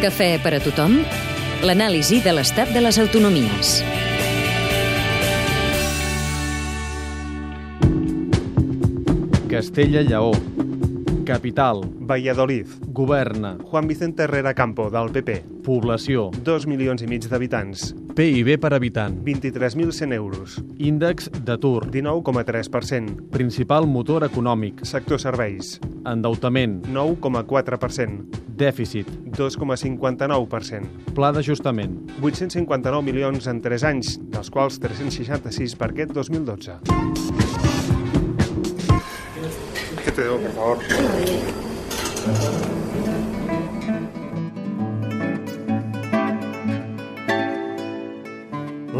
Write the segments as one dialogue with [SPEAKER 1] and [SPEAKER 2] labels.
[SPEAKER 1] Cafè per a tothom? L'anàlisi de l'estat de les autonomies.
[SPEAKER 2] Castella-Lleó. Capital.
[SPEAKER 3] Valladolid.
[SPEAKER 2] Governa.
[SPEAKER 3] Juan Vicente Herrera Campo, del PP.
[SPEAKER 2] Població.
[SPEAKER 3] 2 milions i mig d'habitants.
[SPEAKER 2] PIB per habitant.
[SPEAKER 3] 23.100 euros.
[SPEAKER 2] Índex d'atur.
[SPEAKER 3] 19,3%.
[SPEAKER 2] Principal motor econòmic.
[SPEAKER 3] Sector serveis.
[SPEAKER 2] Endeutament.
[SPEAKER 3] 9,4%.
[SPEAKER 2] Dèficit.
[SPEAKER 3] 2,59%.
[SPEAKER 2] Pla d'ajustament.
[SPEAKER 3] 859 milions en 3 anys, dels quals 366 per aquest 2012. ¿Qué te debo, por favor?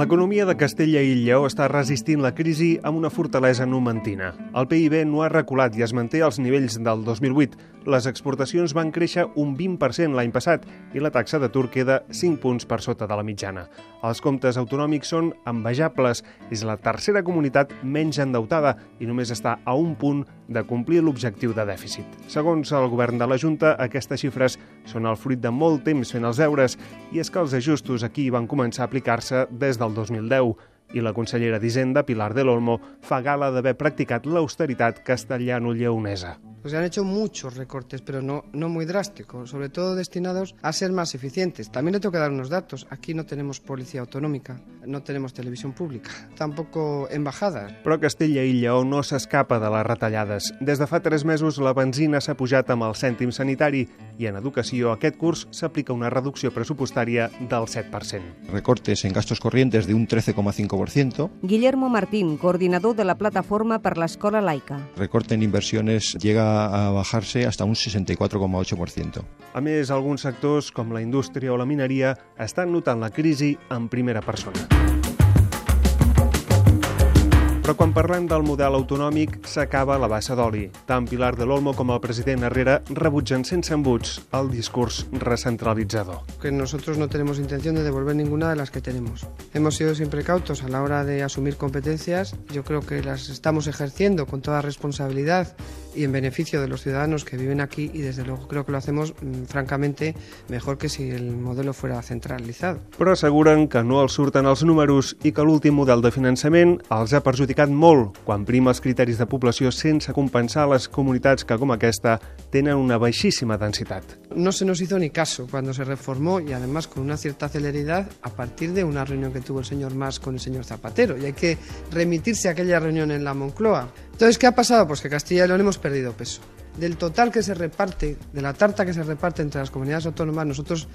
[SPEAKER 3] L'economia de Castella i Lleó està resistint la crisi amb una fortalesa numentina. El PIB no ha reculat i es manté als nivells del 2008. Les exportacions van créixer un 20% l'any passat i la taxa d'atur queda 5 punts per sota de la mitjana. Els comptes autonòmics són envejables. És la tercera comunitat menys endeutada i només està a un punt de complir l'objectiu de dèficit. Segons el govern de la Junta, aquestes xifres són el fruit de molt temps fent els deures i és que els ajustos aquí van començar a aplicar-se des del 2010 i la consellera d'Hisenda, Pilar del Olmo, fa gala d'haver practicat l'austeritat castellano-lleonesa.
[SPEAKER 4] Pues se han hecho muchos recortes, pero no, no muy drásticos, sobre todo destinados a ser más eficientes. También le tengo que dar unos datos. Aquí no tenemos policía autonómica, no tenemos televisión pública, tampoco embajadas.
[SPEAKER 3] Però Castella i Lleó no s'escapa de les retallades. Des de fa tres mesos la benzina s'ha pujat amb el cèntim sanitari i en educació aquest curs s'aplica una reducció pressupostària del 7%.
[SPEAKER 5] Recortes en gastos corrientes de un 13,5%.
[SPEAKER 6] Guillermo Martín, coordinador de la plataforma per l'Escola Laica.
[SPEAKER 5] Recorte en inversiones llega a bajarse hasta un 64,8%.
[SPEAKER 3] A més, alguns sectors, com la indústria o la mineria, estan notant la crisi en primera persona. Però quan parlem del model autonòmic, s'acaba la bassa d'oli. Tant Pilar de l'Olmo com el president Herrera rebutgen sense embuts el discurs recentralitzador.
[SPEAKER 4] Que nosotros no tenemos intención de devolver ninguna de las que tenemos. Hemos sido siempre cautos a la hora de asumir competencias. Yo creo que las estamos ejerciendo con toda responsabilidad y en beneficio de los ciudadanos que viven aquí y desde luego creo que lo hacemos mm, francamente mejor que si el modelo fuera centralizado.
[SPEAKER 3] Però asseguren que no els surten els números i que l'últim model de finançament els ha perjudicat molt quan prima els criteris de població sense compensar les comunitats que, com aquesta, tenen una baixíssima densitat.
[SPEAKER 4] No se nos hizo ni caso cuando se reformó y además con una cierta celeridad a partir de una reunión que tuvo el señor Mas con el señor Zapatero y hay que remitirse a aquella reunión en la Moncloa. Entonces, ¿qué ha pasado? Pues que Castilla y León hemos perdido peso. Del total que se reparte, de la tarta que se reparte entre las comunidades autónomas, nosotros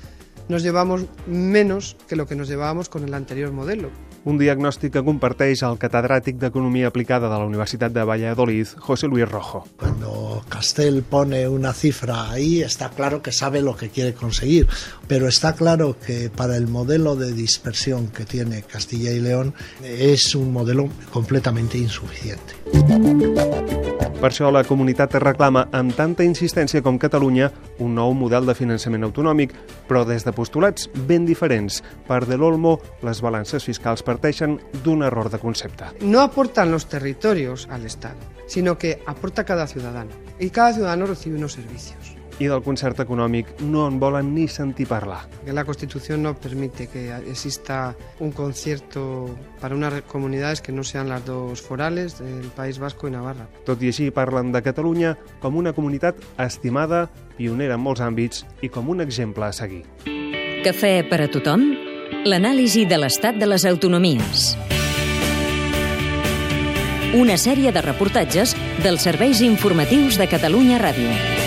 [SPEAKER 4] nos llevamos menos que lo que nos llevábamos con el anterior modelo.
[SPEAKER 3] Un diagnòstic que comparteix el catedràtic d'Economia Aplicada de la Universitat de Valladolid, José Luis Rojo.
[SPEAKER 7] Cuando Castel pone una cifra ahí, está claro que sabe lo que quiere conseguir, pero está claro que para el modelo de dispersión que tiene Castilla y León es un modelo completamente insuficiente.
[SPEAKER 3] Per això la comunitat reclama amb tanta insistència com Catalunya un nou model de finançament autonòmic, però des de postulats ben diferents. Per De l'Olmo, les balances fiscals parteixen d'un error de concepte.
[SPEAKER 4] No aportan los territorios al Estado, sino que aporta cada ciudadano. Y cada ciudadano recibe unos servicios.
[SPEAKER 3] I del concert econòmic no en volen ni sentir parlar.
[SPEAKER 4] Que la Constitución no permite que exista un concierto para unas comunidades que no sean las dos forales del País Vasco y Navarra.
[SPEAKER 3] Tot i així parlen de Catalunya com una comunitat estimada, pionera en molts àmbits i com un exemple a seguir.
[SPEAKER 1] Cafè per a tothom? L'anàlisi de l'estat de les autonomies. Una sèrie de reportatges dels serveis informatius de Catalunya Ràdio.